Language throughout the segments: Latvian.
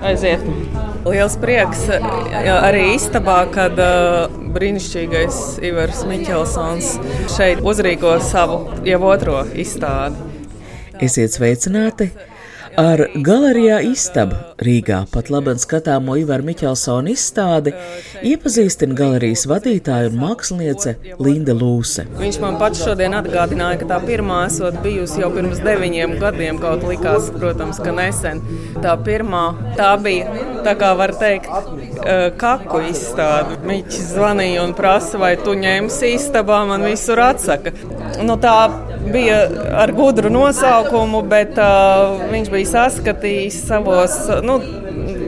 Aiziet. Liels prieks arī istabā, kad uh, brīnišķīgais Ivars Miķelsons šeit uzrīko savu jau otro izstādi. Esiet sveicināti! Ar galerijā Istaba Rīgā pat labam skatāmo Ivaru Miķelsonu izstādi iepazīstina galerijas vadītāja un māksliniece Linda Lūse. Viņš man pats šodien atgādināja, ka tā pirmā esot bijusi jau pirms deviņiem gadiem, kaut likās, protams, ka nesen. Tā pirmā, tā bija, tā kā var teikt, kaku izstāde. Miķis zvanīja un prasa, vai tu ņemsi istabā, man visur atsaka. Nu, tā bija ar gudru nosaukumu, bet uh, viņš bija saskatījis savos, nu,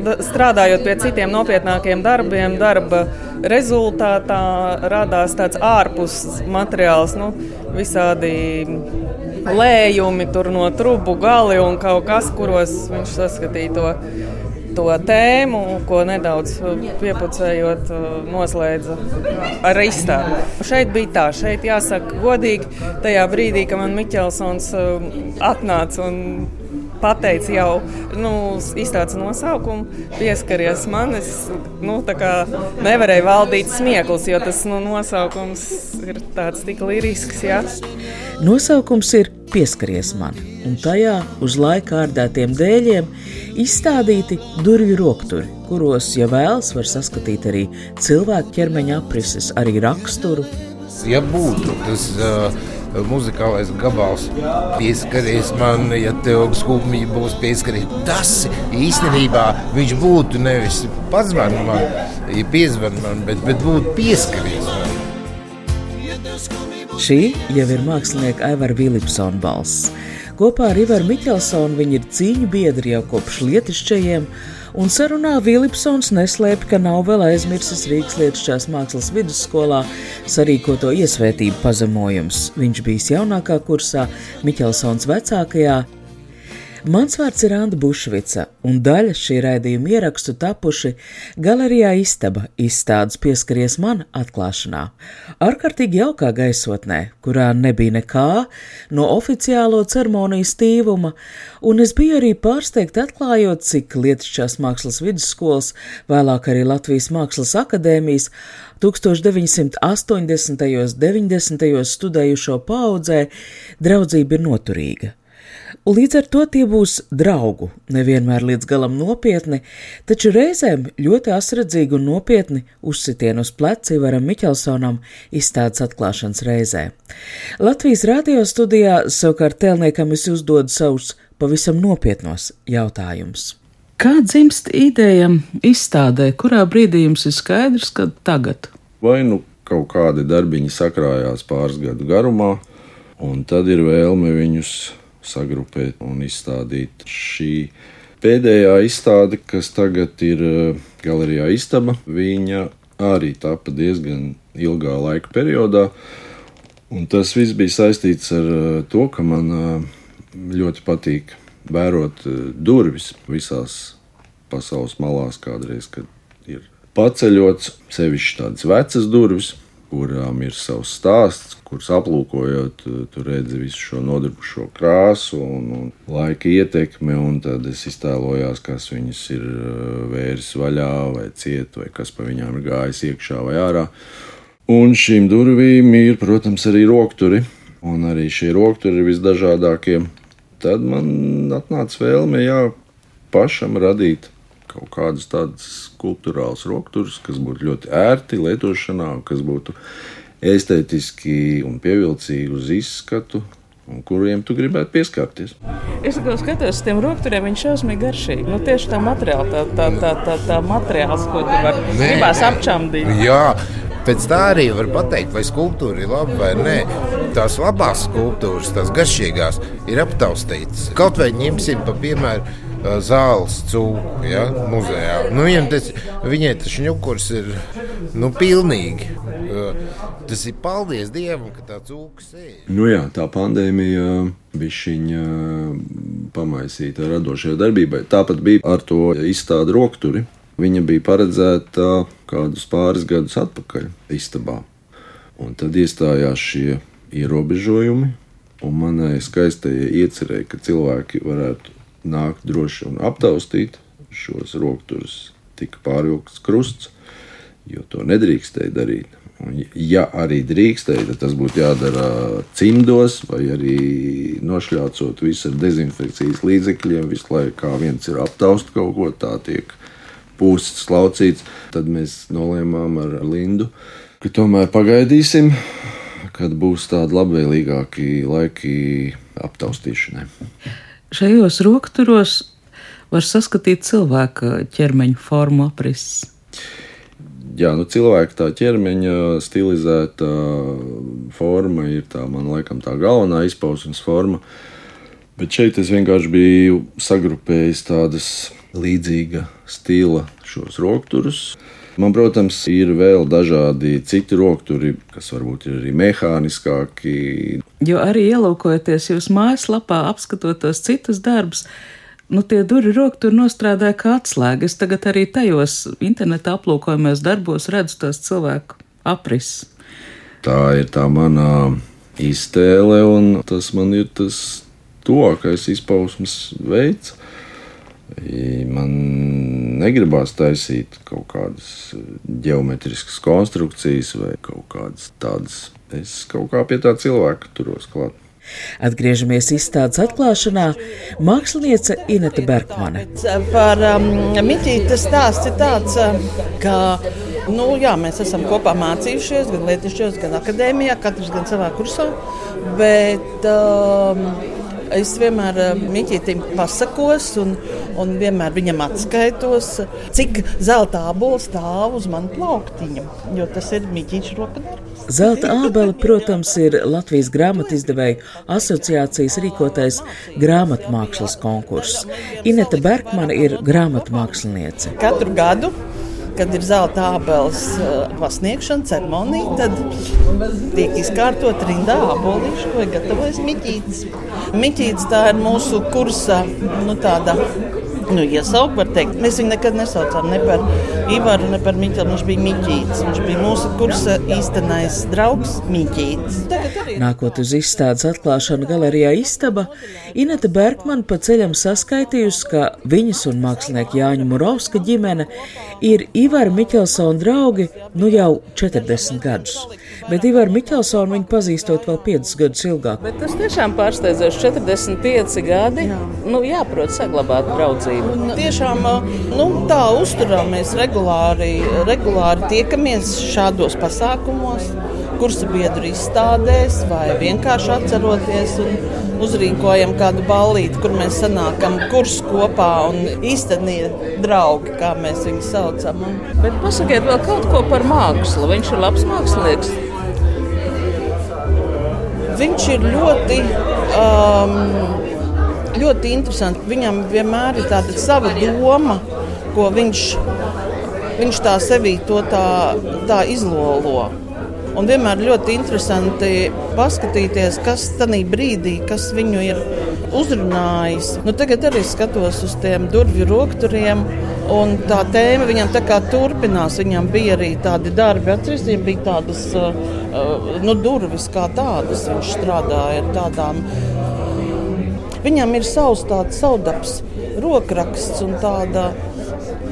strādājot pie citiem nopietnākiem darbiem, darba rezultātā radās tāds ārpus materiāls, nu, visādi lējumi tur no trubu gali un kaut kas, kuros viņš saskatīja to. To tēmu, ko nedaudz piepucējot, noslēdza ar izstādi. Šeit bija tā, šeit jāsaka godīgi, tajā brīdī, kad man Miķelsons um, atnāca un pateica jau nu, izstādes nosaukumu, pieskaries man. Es nu, nevarēju valdīt smieklus, jo tas nu, nosaukums ir tāds tik lirisks. Jā. Nosaukums ir Pieskaries man, un tajā uz laika ārdētiem dēļiem izstādīti durvju rokturi, kuros, ja vēlas, var saskatīt arī cilvēku ķermeņa aprises, arī raksturu. Ja būtu tas uh, muzikālais gabals, pieskaries man, ja tev skumji būs pieskaries, tas īstenībā viņš būtu nevis pazvan man, ja piezvan man, bet, bet būtu pieskaries man. Šī jau ir mākslinieka Aivara Vilipsona balss. Kopā ar Ivaru Miķelsonu viņi ir cīņu biedri jau kopš lietišķajiem, un sarunā Vilipsons neslēpj, ka nav vēl aizmirsis Rīgas lietišķās mākslas vidusskolā sarīkoto iesvētību pazemojums. Viņš bijis jaunākā kursā, Miķelsons vecākajā. Mans vārds ir Anna Bušvica, un daļa šī raidījuma ierakstu tapuši galerijā Istaba izstādes pieskaries man atklāšanā. Ārkārtīgi jaukā gaisotnē, kurā nebija nekā no oficiālo ceremoniju stīvuma, un es biju arī pārsteigta atklājot, cik Lietušķās mākslas vidusskolas, vēlāk arī Latvijas Mākslas akadēmijas 1980. un 90. studējušo paudzē draudzība ir noturīga. Un līdz ar to tie būs draugu, nevienmēr līdz galam nopietni, taču reizēm ļoti asradzīgi un nopietni uzsitienu uz pleci varam Miķelsonam izstādes atklāšanas reizē. Latvijas radio studijā savukārt tēlniekam es uzdodu savus pavisam nopietnos jautājumus. Kā dzimst ideja izstādē, kurā brīdī jums ir skaidrs, ka tagad? Vai nu kaut kādi darbiņi sakrājās pāris gadu garumā, un tad ir vēlme viņus sagrupēt un izstādīt. Šī pēdējā izstāde, kas tagad ir eh, galerijā Istaba, viņa arī tapa diezgan ilgā laika periodā. Un tas viss bija saistīts ar eh, to, ka man eh, ļoti patīk vērot durvis visās pasaules malās, kādreiz, kad ir paceļots, sevišķi tādas vecas durvis, kurām ir savs stāsts, kuras aplūkojot, tur redzi visu šo nodarbušo krāsu un, un laika ietekmi. Tad es iztēlojos, kas viņas ir vēris vaļā, vai ciet, vai kas pa viņām ir gājis iekšā vai ārā. Un šīm durvīm ir, protams, arī rokturi, un arī šie rokturi ir visdažādākie. Tad man atnāca vēlme, jā, pašam radīt kaut kādus tādus skulptūrālus rokturus, kas būtu ļoti ērti lietošanā, kas būtu estētiski un pievilcīgi uz izskatu. Un kuriem tu gribētu pieskarties? Es tikai skatos uz tiem rokturiem, viņš ir šausmīgi garšīgi. Nu, tieši tā materiāla, tā, tā, tā, tā, tā materiāls, ko tu vari gribās apčamdīt. Jā, pēc tā arī var pateikt, vai skulptūra ir laba vai nē. Tās labās skulptūras, tās garšīgās, ir aptaustītas. Kaut vai ņemsim pa piemēru zāles cūku ja, muzejā. Nu, tas, viņai tas šņukurs ir nu, pilnīgi. Tas ir paldies Dievam, ka tā cūka sēž. Nu jā, tā pandēmija bišķiņa pamaisīta radošajai darbībai. Tāpat bija ar to izstādi rokturi. Viņa bija paredzēta kādus pāris gadus atpakaļ istabā. Un tad iestājās šie ierobežojumi, un manai skaistajai iecerēja, ka cilvēki varētu nākt droši un aptaustīt šos rokturus. Tika pārvilkts krusts, jo to nedrīkstēja darīt. Un, ja arī drīkstēja, tad tas būtu jādara cimdos, vai arī nošļācot visu ar dezinfekcijas līdzekļiem. Visu laiku kā viens ir aptaust kaut ko, tā tiek pūsts, laucīts. Tad mēs nolēmām ar Lindu, ka tomēr pagaidīsim, kad būs tādi labvēlīgāki laiki aptaustīšanai. Šajos rokturos var saskatīt cilvēka ķermeņa formu aprises jā, nu, cilvēka tā ķermeņa stilizēta forma ir tā, man laikam, tā galvenā izpausmes forma. Bet šeit es vienkārši biju sagrupējis tādas līdzīga stila šos rokturus. Man, protams, ir vēl dažādi citi rokturi, kas varbūt ir arī mehāniskāki. Jo arī ielūkojoties jūsu mājaslapā, apskatot tos citus darbus, nu, tie durvju roki tur nostrādāja kā atslēga. Es tagad arī tajos interneta aplūkojumos darbos redzu tos cilvēku aprises. Tā ir tā mana iztēle, un tas man ir tas tuvākais izpausmes veids. Man negribās taisīt kaut kādas geometriskas konstrukcijas vai kaut kādas tādas. Es kaut kā pie tā cilvēka turos klāt. Atgriežamies izstādes atklāšanā. Māksliniece Inete Bergmane. Par um, Miķīti tas stāsts ir tāds, um, ka nu, jā, mēs esam kopā mācījušies, gan Lietuvas, gan akadēmijā, katrs gan savā kursā. Bet, um, es vienmēr eh, Miķītam pasakos un, un vienmēr viņam atskaitos, cik zelta abols stāv uz manu plauktiņu, jo tas ir Miķīča rokadarbs. Zelta ābele, protams, ir Latvijas grāmatizdevēju asociācijas rīkotais grāmatmākslas konkurss. Ineta Bergmane ir grāmatmāksliniece. Katru gadu kad ir zelta ābeles uh, pasniegšana, ceremonija, tad tiek izkārtot rindā ābolīši, ko ir gatavojis Miķītis. Miķītis tā ir mūsu kursa nu, tāda nu, iesaukt, var teikt. Mēs viņu nekad nesaucām ne par Ivaru, ne par Miķelu. Viņš bija Miķītis. Viņš bija mūsu kursa īstenais draugs Miķītis. Nākot uz izstādes atklāšanu galerijā Istaba, Ineta Bergmana pa ceļam saskaitījusi, ka viņas un mākslinieka Jāņa Murovska ģimene ir Ivara Miķelsona draugi nu jau 40 gadus. Bet Ivaru Miķelsonu viņa pazīstot vēl 5 gadus ilgāk. Bet tas tiešām pārsteidzoši 45 gadi. Jā. Nu, jāprot saglabāt draudzību Un tiešām nu, tā uzturāmies regulāri, regulāri tiekamies šādos pasākumos, kursa biedru izstādēs vai vienkārši atceroties. Uzrīkojam kādu ballīti, kur mēs sanākam kurs kopā un īstenībā draugi, kā mēs viņus saucam. Un... Bet pasakiet vēl kaut ko par mākslu. Viņš ir labs mākslinieks. Viņš ir ļoti um, ļoti interesanti. Viņam vienmēr ir tāda sava doma, ko viņš, viņš tā sevī tā, tā izlolo. Un vienmēr ļoti interesanti paskatīties, kas tajā brīdī, kas viņu ir uzrunājis. Nu, tagad arī skatos uz tiem durvju rokturiem. Un tā tēma viņam tā kā turpinās. Viņam bija arī tādi darbi, atceries, viņam bija tādas uh, uh nu, durvis kā tādas. Viņš strādāja ar tādām Viņam ir savs tāds saudabs, rokraksts un tāda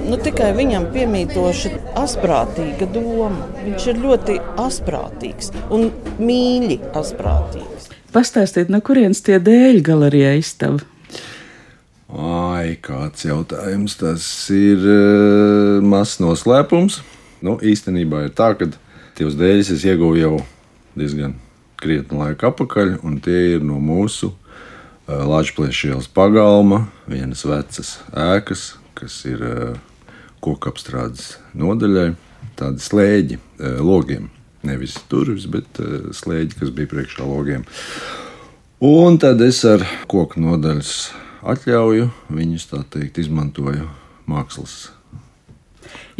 nu, tikai viņam piemītoša asprātīga doma. Viņš ir ļoti asprātīgs un mīļi asprātīgs. Pastāstiet, no kurienes tie dēļ galerijā izstāv? Ai, kāds jautājums. Tas ir uh, mazs noslēpums. Nu, īstenībā ir tā, ka tos dēļus es ieguvu jau diezgan krietni laika atpakaļ, un tie ir no mūsu Latvijas ielas pagalma, vienas vecas ēkas, kas ir kokapstrādes nodaļai, tādi slēģi logiem. Nevis durvis, bet slēģi, kas bija priekšā logiem. Un tad es ar koku nodaļas atļauju viņus tā teikt izmantoju mākslas.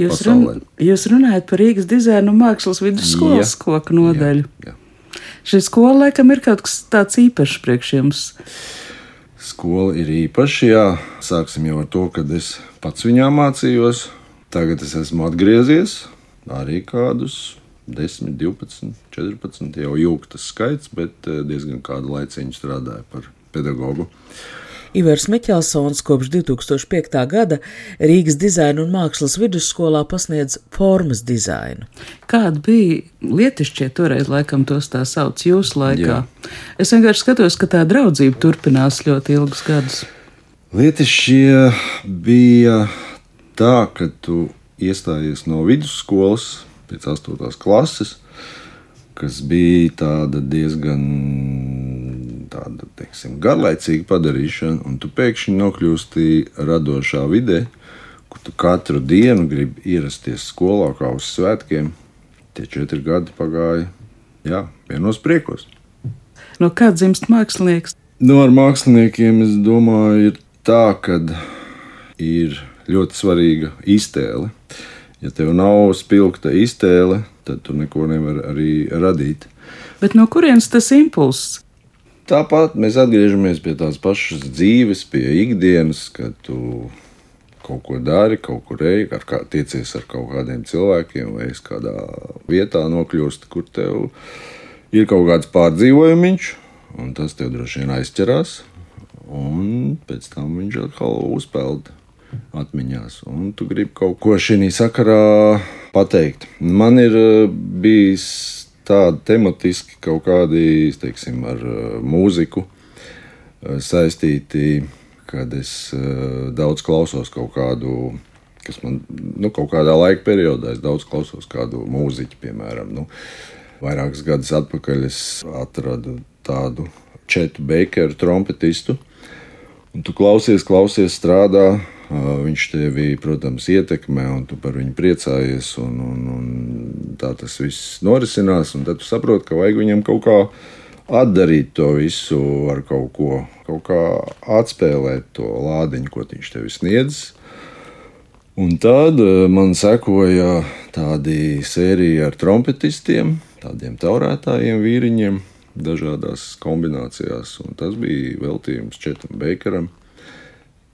Jūs, run, jūs runājat par Rīgas dizaina un mākslas vidusskolas koku nodaļu. Jā, jā. Šī skola laikam ir kaut kas tāds īpašs priekš jums. Skola ir īpaša, jā. Sāksim jau ar to, kad es pats viņā mācījos. Tagad es esmu atgriezies arī kādus 10, 12, 14, jau jūgtas skaits, bet eh, diezgan kādu laiciņu strādāju par pedagogu. Ivers Miķelsons kopš 2005. gada Rīgas dizaina un mākslas vidusskolā pasniedz formas dizainu. Kāda bija lietišķie toreiz, laikam, tos tā sauc jūsu laikā? Jā. Es vienkārši skatos, ka tā draudzība turpinās ļoti ilgus gadus. Lietišķie bija tā, ka tu iestājies no vidusskolas pēc 8. klases, kas bija tāda diezgan tāda, teiksim, garlaicīga padarīšana, un tu pēkšņi nokļūsti radošā vidē, kur tu katru dienu gribi ierasties skolā kā uz svētkiem. Tie četri gadi pagāja, jā, vienos priekos. No kā dzimst mākslinieks? Nu, ar māksliniekiem es domāju, ir tā, ka ir ļoti svarīga iztēle. Ja tev nav spilgta iztēle, tad tu neko nevari arī radīt. Bet no kurienes tas impulss? Tāpat mēs atgriežamies pie tās pašas dzīves, pie ikdienas, kad tu kaut ko dari, kaut kur ej, ar kā, tiecies ar kaut kādiem cilvēkiem, vai es kādā vietā nokļūstu, kur tev ir kaut kāds pārdzīvojums, un tas tev droši vien aizķerās, un pēc tam viņš atkal uzpeld atmiņās. Un tu gribi kaut ko šī sakarā pateikt. Man ir eh, bijis tādi tematiski kaut kādi, teiksim, ar eh, mūziku eh, saistīti, kad es daudz klausos kaut kādu. Kas man nu, kaut kādā laika periodā, es daudz klausos kādu mūziķu, piemēram, nu, vairākus gadus atpakaļ es atradu tādu Četu Bakeru trompetistu. Un tu klausies, klausies, strādā, Viņš tevi, protams, ietekmē, un tu par viņu priecājies. Un, un, un tā tas viss norisinās. Tad tu saproti, ka vajag viņam kaut kā atdarīt to visu ar kaut ko, kaut kā atspēlēt to lādiņu, ko viņš tev sniedz. Un tad man sekoja tādi sērija ar trompetistiem, tādiem taurētājiem, vīriņiem, dažādās kombinācijās. Un tas bija veltījums Četam Beikaram.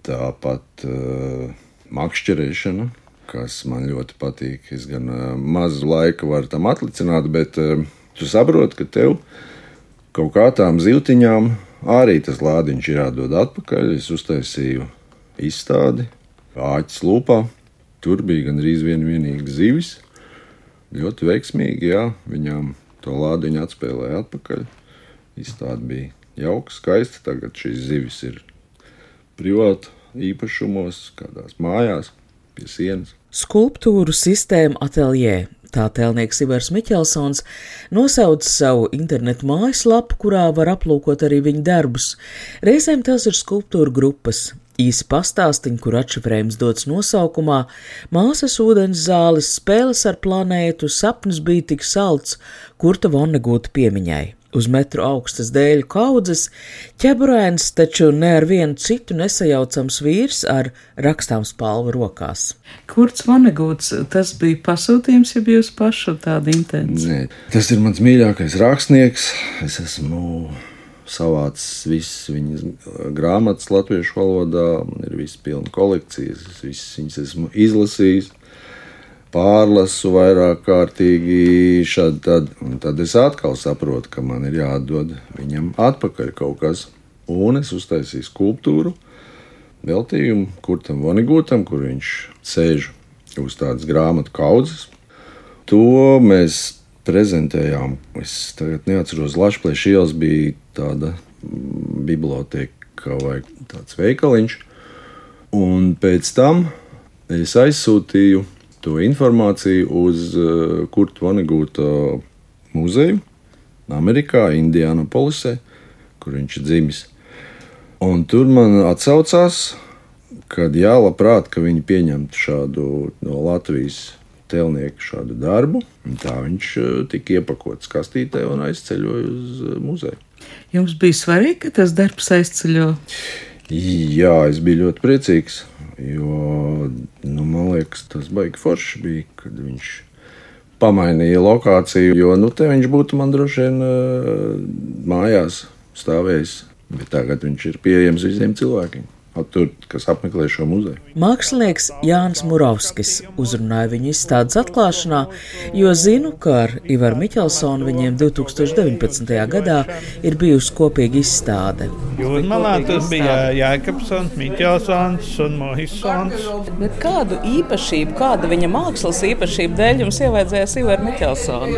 Tāpat uh, makšķerēšana, kas man ļoti patīk. Es gan uh, maz laika varu tam atlicināt, bet uh, tu saproti, ka tev kaut kā tām zīltiņām arī tas lādiņš ir jādod atpakaļ. Es uztaisīju izstādi Āķis lūpā. Tur bija gandrīz viena vienīga zivis. Ļoti veiksmīgi, jā, viņām to lādiņu atspēlēja atpakaļ. Izstāde bija jauka, skaista. Tagad šīs zivis ir privāti īpašumos, kādās mājās, pie sienas. Skulptūru sistēma ateljē. Tā tēlnieks Ivars Miķelsons nosauc savu internetu mājaslapu, kurā var aplūkot arī viņa darbus. Reizēm tās ir skulptūra grupas, īsi pastāstiņi, kur atšifrējums dots nosaukumā, māsas ūdens zāles, spēles ar planētu, sapnis bija tik salds, kurta Vonnegūta piemiņai uz metru augstas dēļu kaudzes, ķeburēns taču ne ar vienu citu nesajaucams vīrs ar rakstām spalvu rokās. Kurts Vanegūts, tas bija pasūtījums, ja jūs pašu tāda intencija? Nē, tas ir mans mīļākais rakstnieks. Es esmu savācis visas viņas grāmatas latviešu valodā, man ir visas pilna kolekcijas, es visas viņas esmu izlasījis pārlasu vairāk kārtīgi, šad, tad, tad es atkal saprotu, ka man ir jādod viņam atpakaļ kaut kas. Un es uztaisīju skulptūru, veltījumu Kurtam Vonigūtam, kur viņš sēž uz tādas grāmatu kaudzes. To mēs prezentējām. Es tagad neatceros, Latvijas ielas bija tāda biblioteka vai tāds veikaliņš. Un pēc tam es aizsūtīju to informāciju uz uh, Kurta Vonegūta muzeju Amerikā, Indianapolisē, kur viņš ir dzimis. Un tur man atsaucās, ka jā, labprāt, ka viņi pieņemtu šādu no Latvijas tēlnieku šādu darbu. Tā viņš uh, tika iepakots kastītē un aizceļoja uz muzeju. Jums bija svarīgi, ka tas darbs aizceļo? Jā, es biju ļoti priecīgs. Jo nu, man liekas, tas baigi forši bija, kad viņš pamainīja lokāciju, jo nu, te viņš būtu man droši vien mājās stāvējis. Bet tagad viņš ir pieejams visiem cilvēkiem tur, kas apmeklē šo muzeju. Mākslinieks Jānis Murovskis uzrunāja viņu izstādes atklāšanā, jo zinu, ka ar Ivaru Miķelsonu viņiem 2019. gadā ir bijusi kopīga izstāde. Jūrmalā tas bija Jēkabsons, Miķelsons un Mohisons. Bet kādu īpašību, kāda viņa mākslas īpašība dēļ jums ievajadzējās Ivaru Miķelsonu?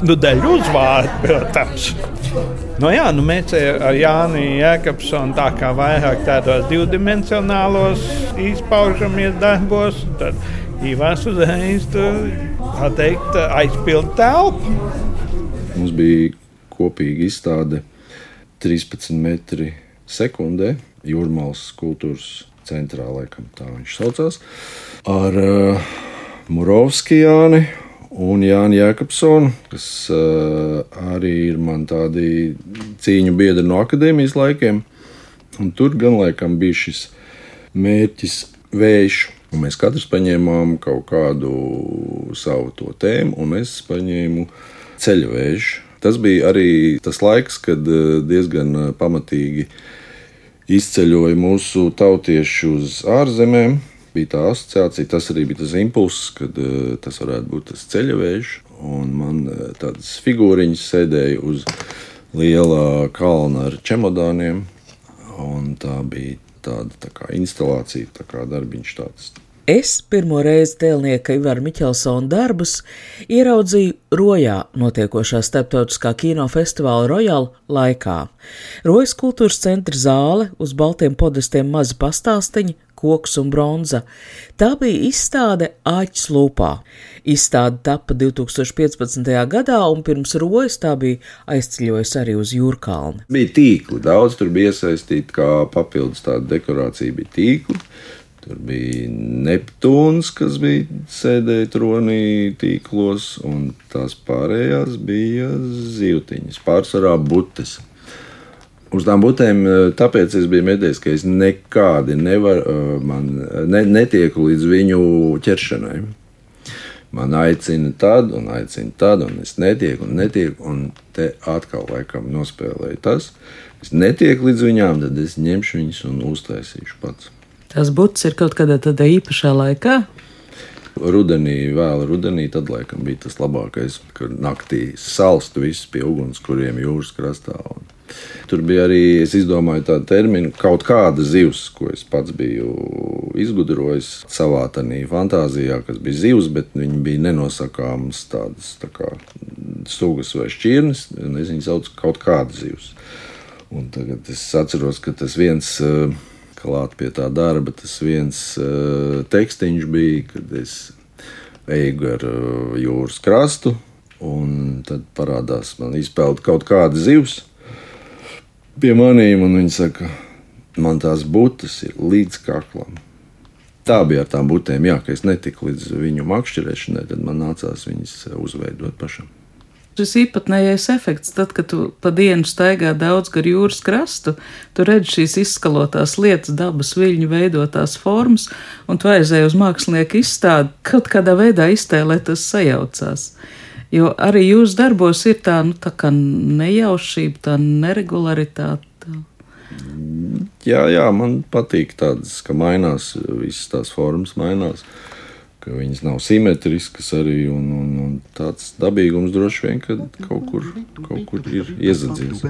Nu, dēļ uzvārdu, protams. Nu, jā, nu, mēs ar Jānu Jēkabsonu tā kā vairāk tādos divdimensionālos izpaužamies darbos. Tad Ivars uzreiz teikt, aizpild telpu. Mums bija kopīga izstāde 13 metri sekundē Jūrmālas kultūras centrā, laikam tā viņš saucās, ar uh, Murovskijāni un Jānis Jēkabsons, kas uh, arī ir man tādi cīņu biedri no akadēmijas laikiem. Un tur gan laikam bija šis mērķis vējš. Un mēs katrs paņēmām kaut kādu savu tēmu, un es paņēmu ceļu vēju. Tas bija arī tas laiks, kad eh, diezgan eh, pamatīgi izceļoja mūsu tautieši uz ārzemēm bija tā asociācija, tas arī bija tas impulss, kad uh, tas varētu būt tas ceļavējs. Un man uh, tādas figūriņas sēdēja uz liela kalna ar čemodāniem. Tā bija tāda tā kā instalācija, tā kā darbiņš tāds Es pirmo reizi tēlnieka Ivara Miķelsona darbus ieraudzīju Rojā notiekošā starptautiskā kinofestivāla Royal laikā. Rojas kultūras centra zāle uz baltiem podestiem mazi pastāstiņi, koks un bronza. Tā bija izstāde Āķis lūpā. Izstāde tapa 2015. gadā, un pirms rojas tā bija aizceļojusi arī uz Jūrkalni. Bija tīkli, daudz tur bija iesaistīti, kā papildus tāda dekorācija bija tīkli. Tur bija Neptūns, kas bija sēdēja tronī tīklos, un tās pārējās bija zīltiņas, pārsvarā butes. Uz tām butēm, eh, tāpēc es biju mēdījis, ka es nekādi nevaru, eh, man ne, netieku līdz viņu ķeršanai. Man aicina tad, un aicina tad, un es netieku, un netieku, un te atkal laikam nospēlēju tas. Es netieku līdz viņām, tad es ņemšu viņus un uztaisīšu pats. Tas būtis ir kaut kādā tādā īpašā laikā. Rudenī, vēl rudenī, tad laikam bija tas labākais, kad naktī salstu visus pie ugunskuriem jūras krastā. Un tur bija arī, es izdomāju tādu terminu, kaut kāda zivs, ko es pats biju izgudrojis savā tādā fantāzijā, kas bija zivs, bet viņi bija nenosakāmas tādas tā kā sugas vai šķirnes, es viņus saucu kaut kāda zivs. Un tagad es atceros, ka tas viens uh, klāt pie tā darba. Tas viens uh, tekstiņš bija, kad es eju gar uh, jūras krastu, un tad parādās man izpeld kaut kāda zivs pie maniem, un viņi saka, man tās būtas ir līdz kaklam. Tā bija ar tām būtēm, jā, ka es netiku līdz viņu makšķerēšanai, tad man nācās viņas uzveidot pašam šis īpatnējais efekts, tad, kad tu pa dienu staigā daudz gar jūras krastu, tu redz šīs izskalotās lietas, dabas viļņu veidotās formas, un tu aizēji uz mākslinieku izstādi, kaut kādā veidā iztēlē tas sajaucās. Jo arī jūsu darbos ir tā, nu, tā nejaušība, tā neregularitāte. Jā, jā, man patīk tādas, ka mainās, visas tās formas mainās. Ka viņas nav simetriskas arī. Un, un, un tāds dabīgums droši vien kaut kur, kaut kur ir iezadzies.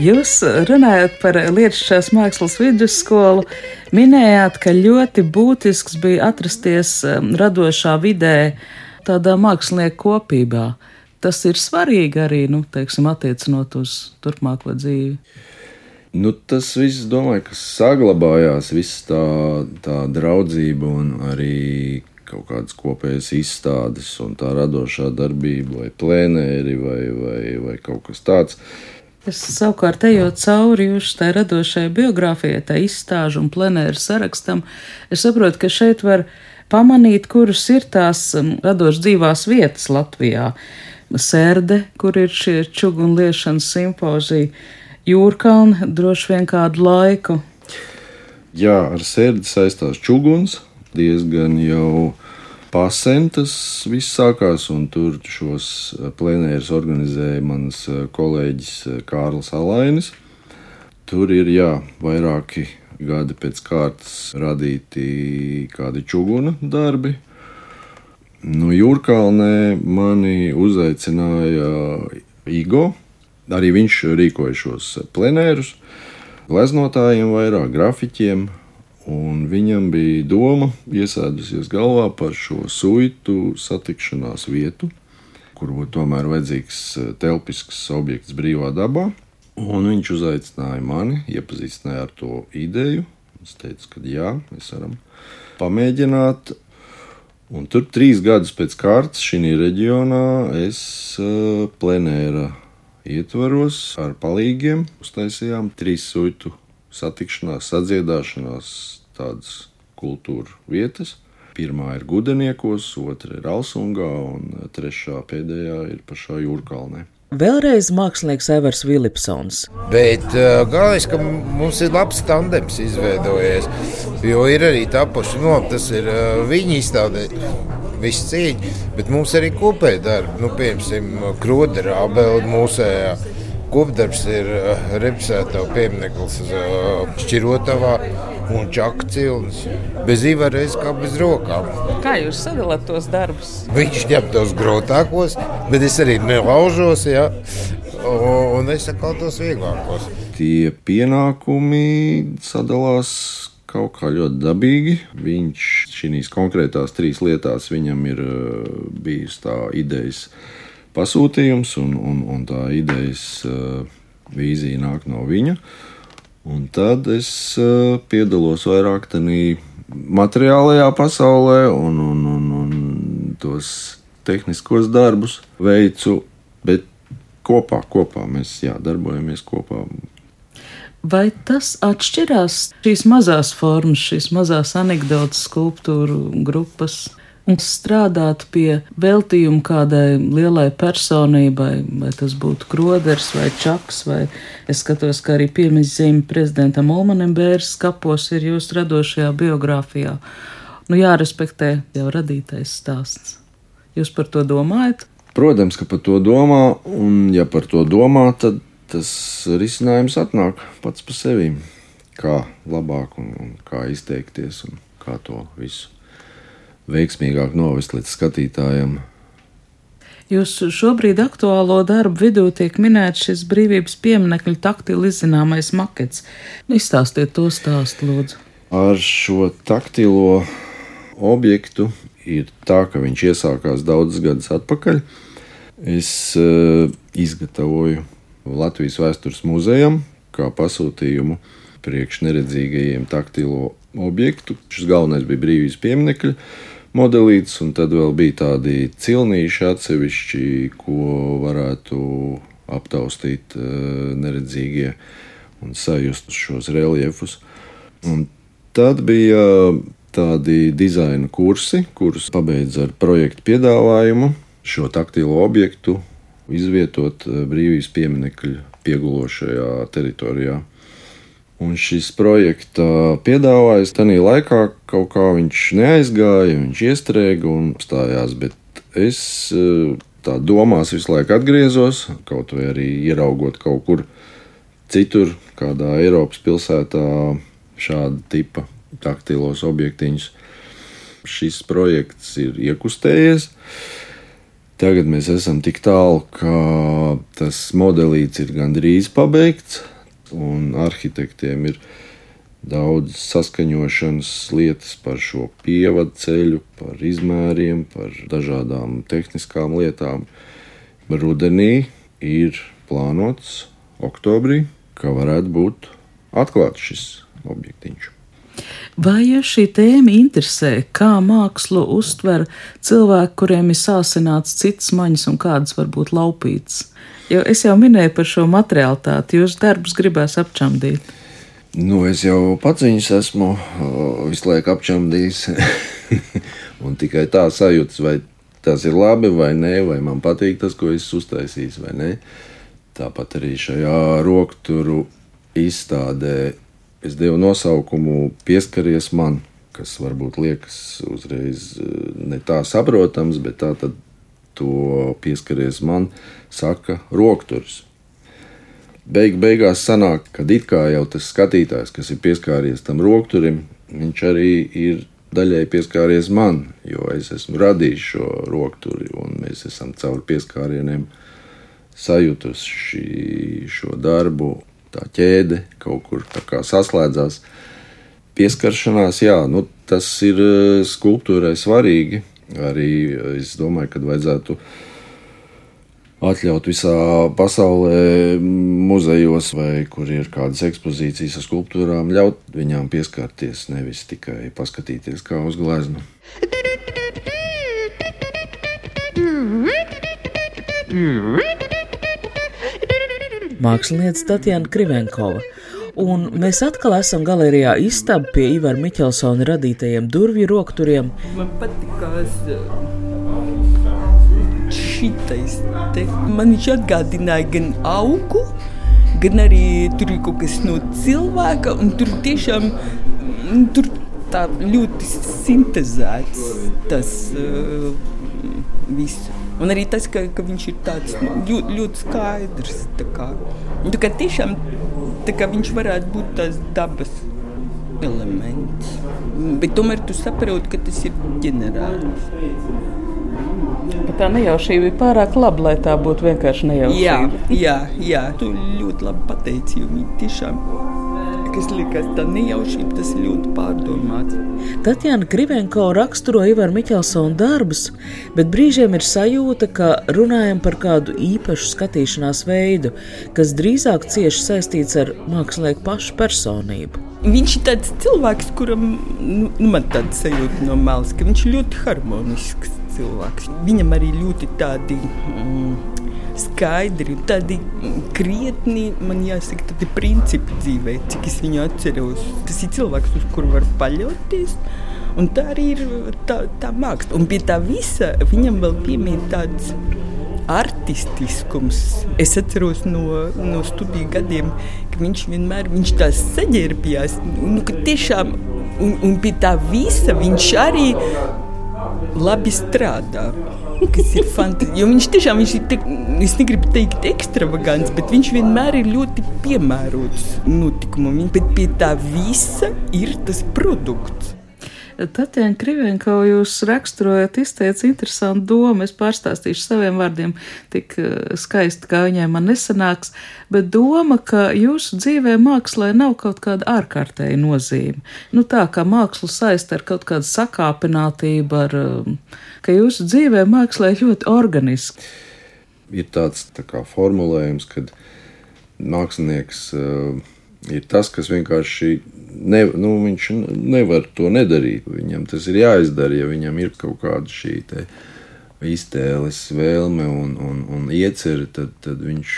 Jūs runājat par Lietuvas mākslas vidusskolu, minējāt, ka ļoti būtisks bija atrasties um, radošā vidē, tādā mākslinieku kopībā. Tas ir svarīgi arī, nu, teiksim, attiecinot uz turpmāko dzīvi. Nu, tas viss, domāju, ka saglabājās, viss tā, tā draudzība un arī kaut kādas kopējas izstādes un tā radošā darbība, vai plēnēri, vai, vai, vai kaut kas tāds. Es savukārt ejot cauri jūsu tā radošajai biogrāfijai, tā izstāžu un plenēru sarakstam, es saprotu, ka šeit var pamanīt, kuras ir tās um, radošas dzīvās vietas Latvijā. Sērde, kur ir šie čugunliešanas simpozija, Jūrkalna droši vien kādu laiku. Jā, ar sērdi saistās čuguns diezgan jau pasen tas viss sākās, un tur šos eh, plenērus organizēja mans eh, kolēģis eh, Kārlis Alainis. Tur ir jā, vairāki gadi pēc kārtas radīti kādi čuguna darbi. No Jūrkalnē mani uzaicināja Igo. Arī viņš rīkoja šos plenērus, gleznotājiem, vairāk grafiķiem, Un viņam bija doma iesēdusies galvā par šo suitu satikšanās vietu, kur būtu tomēr vajadzīgs eh, telpisks objekts brīvā dabā. Un viņš uzaicināja mani, iepazīstināja ar to ideju. Es teicu, ka jā, mēs varam pamēģināt. Un tur trīs gadus pēc kārtas šī reģionā es uh, plenēra ietvaros ar palīgiem uztaisījām trīs suitu satikšanās, sadziedāšanās, tādas kultūra vietas. Pirmā ir Gudeniekos, otra ir Alsungā, un trešā pēdējā ir pašā Jūrkalnē. Vēlreiz mākslinieks Evers Vilipsons. Bet uh, galvenais, ka mums ir labs tandems izveidojies. Jo ir arī tapuši, no, nu, tas ir uh, viņa izstādē, viss cīņa, bet mums arī kopēji darbi. Nu, piemēram, Krodera, Abela mūsējā. Kopdarbs ir uh, represēto piemineklis uh, Šķirotavā un čaka cilnis. Bez īvareiz kā bez rokām. Kā jūs sadalāt tos darbus? Viņš ņem tos grūtākos, bet es arī nelaužos, ja? un es saku tos vieglākos. Tie pienākumi sadalās kaut kā ļoti dabīgi. Viņš šīs konkrētās trīs lietās viņam ir uh, bijis tā idejas pasūtījums, un, un, un tā idejas uh, vīzija nāk no viņa. Un tad es uh, piedalos vairāk tajā materiālajā pasaulē, un, un, un, un tos tehniskos darbus veicu, bet kopā, kopā mēs jā, darbojamies kopā. Vai tas atšķirās šīs mazās formas, šīs mazās anekdotas, skulptūru grupas? Un strādāt pie veltījuma kādai lielai personībai, vai tas būtu Kroders vai Čaks, vai es skatos, ka arī piemiņas prezidentam Ulmanim Bērs kapos ir jūsu radošajā biogrāfijā. Nu, jārespektē jau radītais stāsts. Jūs par to domājat? Protams, ka par to domā, un ja par to domā, tad tas risinājums atnāk pats par sevi. Kā labāk un, un kā izteikties un kā to visu veiksmīgāk novest līdz skatītājiem. Jūsu šobrīd aktuālo darbu vidū tiek minēts šis brīvības pieminiekļu taktili izzināmais makets. Izstāstiet to stāstu, lūdzu. Ar šo taktilo objektu ir tā, ka viņš iesākās daudzus gadus atpakaļ. Es uh, izgatavoju Latvijas vēstures muzejam kā pasūtījumu priekš neredzīgajiem taktilo objektu. Šis galvenais bija brīvības pieminekļi modelīts, un tad vēl bija tādi cilnīši atsevišķi, ko varētu aptaustīt uh, neredzīgie un sajust šos reliefus. Un tad bija tādi dizaina kursi, kurus pabeidz ar projektu piedāvājumu šo taktilo objektu izvietot eh, brīvības pieminiekļu piegulošajā teritorijā. Un šis projekta piedāvājums tajā laikā kaut kā viņš neaizgāja, viņš iestrēga un stājās. Bet es eh, tā domās visu laiku atgriezos, kaut vai arī ieraugot kaut kur citur, kādā Eiropas pilsētā, šāda tipa taktilos objektiņus. Šis projekts ir iekustējies. Tagad mēs esam tik tālu, ka tas modelīts ir gandrīz pabeigts un arhitektiem ir daudz saskaņošanas lietas par šo pievadu ceļu, par izmēriem, par dažādām tehniskām lietām. Rudenī ir plānots oktobrī, ka varētu būt atklāts šis objektiņš. Vai ja šī tēma interesē, kā mākslu uztver cilvēki, kuriem ir sāsināts cits maņas un kādas varbūt laupītas? Jo es jau minēju par šo materiālitāti, jūs darbus gribēs apčamdīt. Nu, es jau pats viņus esmu visu laiku apčamdījis. un tikai tā sajūta, vai tas ir labi vai nē, vai man patīk tas, ko es uztaisīju, vai nē. Tāpat arī šajā rokturu izstādē es devu nosaukumu Pieskaries man, kas varbūt liekas uzreiz ne tā saprotams, bet tā tad to pieskaries man, saka rokturs beig beigās sanāk, ka it kā jau tas skatītājs, kas ir pieskāries tam rokturim, viņš arī ir daļai pieskāries man, jo es esmu radījis šo rokturi, un mēs esam caur pieskārieniem sajutuši šo darbu. Tā ķēde kaut kur saslēdzās. Pieskaršanās, jā, nu, tas ir eh, skulptūrai svarīgi. Arī es domāju, ka vajadzētu uh, atļaut visā pasaulē, muzejos vai kur ir kādas ekspozīcijas ar skulptūrām, ļaut viņām pieskarties, nevis tikai paskatīties kā uz gleznu. Mākslinieca Tatjana Krivenkova. Un mēs atkal esam galerijā istaba pie Ivara Miķelsona radītajiem durvju rokturiem. Man patīkās šitais te. Man viņš atgādināja gan augu, gan arī tur ir kaut kas no cilvēka, un tur tiešām tur tā ļoti sintēzēts tas uh, viss. Un arī tas, ka, ka viņš ir tāds ļoti, ļoti skaidrs. Tā kā, tā kā tiešām tā kā viņš varētu būt tās dabas elements. Bet tomēr tu saproti, ka tas ir ģenerāls. Bet tā nejaušība ir pārāk laba, lai tā būtu vienkārši nejaušība. Jā, jā, jā. tu ļoti labi pateici, jo viņi tiešām. Kas liekas, tā nejaušība, tas ir ļoti pārdomāts. Tatjana Krivenko raksturo Ivaru Miķelsonu darbus, bet brīžiem ir sajūta, ka runājam par kādu īpašu skatīšanās veidu, kas drīzāk cieši saistīts ar mākslinieku pašu personību. Viņš ir tāds cilvēks, kuram nu, nu man tāds sajūta no malas, ka viņš ir ļoti harmonisks cilvēks. Viņam arī ļoti tādi. Mm, skaidri, tādi krietni, man jāsaka, tādi principi dzīvē, cik es viņu atceros. Tas ir cilvēks, uz kuru var paļauties. Un tā arī ir tā, tā māksla. Un pie tā visa viņam vēl piemīt tāds artistiskums. Es atceros no, no studiju gadiem, ka viņš vienmēr viņš tā saģērbjās. Nu, tiešām, un, un pie tā visa viņš arī labi strādā. Kas ir fantastiski. Jo viņš tiešām viņš ir, te, es negribu teikt, ekstravagants, bet viņš vienmēr ir ļoti piemērots notikumam. Bet pie tā visa ir tas produkts. Tatjana Krivenko jūs raksturojat, izteica interesantu domu. Es pārstāstīšu saviem vārdiem, tik eh, skaisti, kā viņai man nesanāks, bet doma, ka jūsu dzīvē mākslē nav kaut kāda ārkārtēja nozīme. Nu tā, kā mākslu saist ar kaut kādu sakāpinātību, ar, um, ka jūsu dzīvē mākslē ļoti organiski. Ir tāds tā kā formulējums, kad mākslinieks uh, ir tas, kas vienkārši ne, nu, viņš nevar to nedarīt. Viņam tas ir jāizdara, ja viņam ir kaut kāda šī iztēles, vēlme un, un, un iecerē, tad, tad viņš,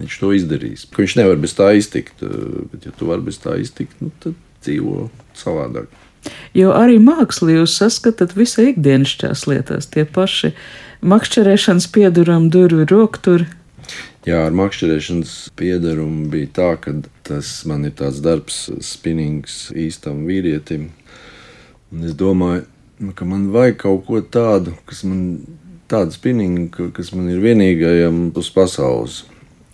viņš to izdarīs. Viņš nevar bez tā iztikt, bet, ja tu vari bez tā iztikt, nu, tad dzīvo savādāk. Jo arī mākslā jūs saskatāt visai ikdienišķās lietās, tie paši makšķerēšanas piedurumi, durvju rokturi. Jā, ar makšķerēšanas piedarumu bija tā, ka tas man ir tāds darbs, spinnings īstam vīrietim. Un es domāju, nu, ka man vajag kaut ko tādu, kas man tādu spinningu, kas man ir vienīgajam uz pasaules.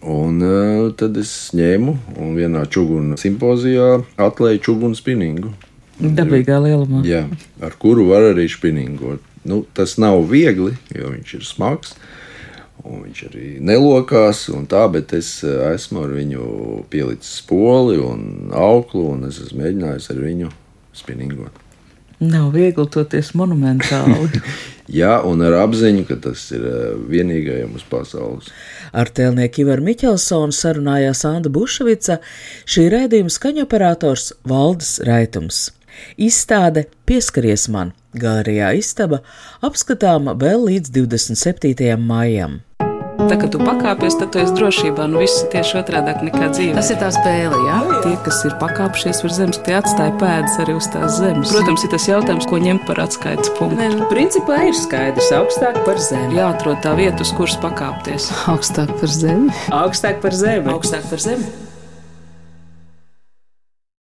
Un uh, tad es ņēmu un vienā čūnu simpozijā atlēju čūnu spinningu. Dabīgā lielumā. Jā, ar kuru var arī spinningot. Nu, tas nav viegli, jo viņš ir smags. Uh, Un viņš arī nelokās, un tā, bet es eh, esmu ar viņu pielicis poli un auklu, un es esmu mēģinājis ar viņu spinningot. Nav viegli toties monumentāli. Jā, un ar apziņu, ka tas ir eh, vienīgajam uz pasaules. Ar tēlnieku Ivaru Miķelsonu sarunājās Anna Bušvica, šī rēdījuma skaņoperators Valdis Raitums. Izstāde Pieskaries man! Galerijā istaba apskatāma vēl līdz 27. maijam. Tā kā tu pakāpies, tad tu esi drošībā. Nu, viss ir tieši otrādi nekā dzīve. Tas ir tā spēle, jā? Tie, kas ir pakāpšies virs zemes, tie atstāja pēdas arī uz tās zemes. Protams, ir tas jautājums, ko ņemt par atskaites punktu. Nē, nu, principā ir skaidrs, augstāk par zemi. Jāatrod tā vieta, uz kuras pakāpties. Augstāk par zemi. Augstāk par zemi. Augstāk par zemi.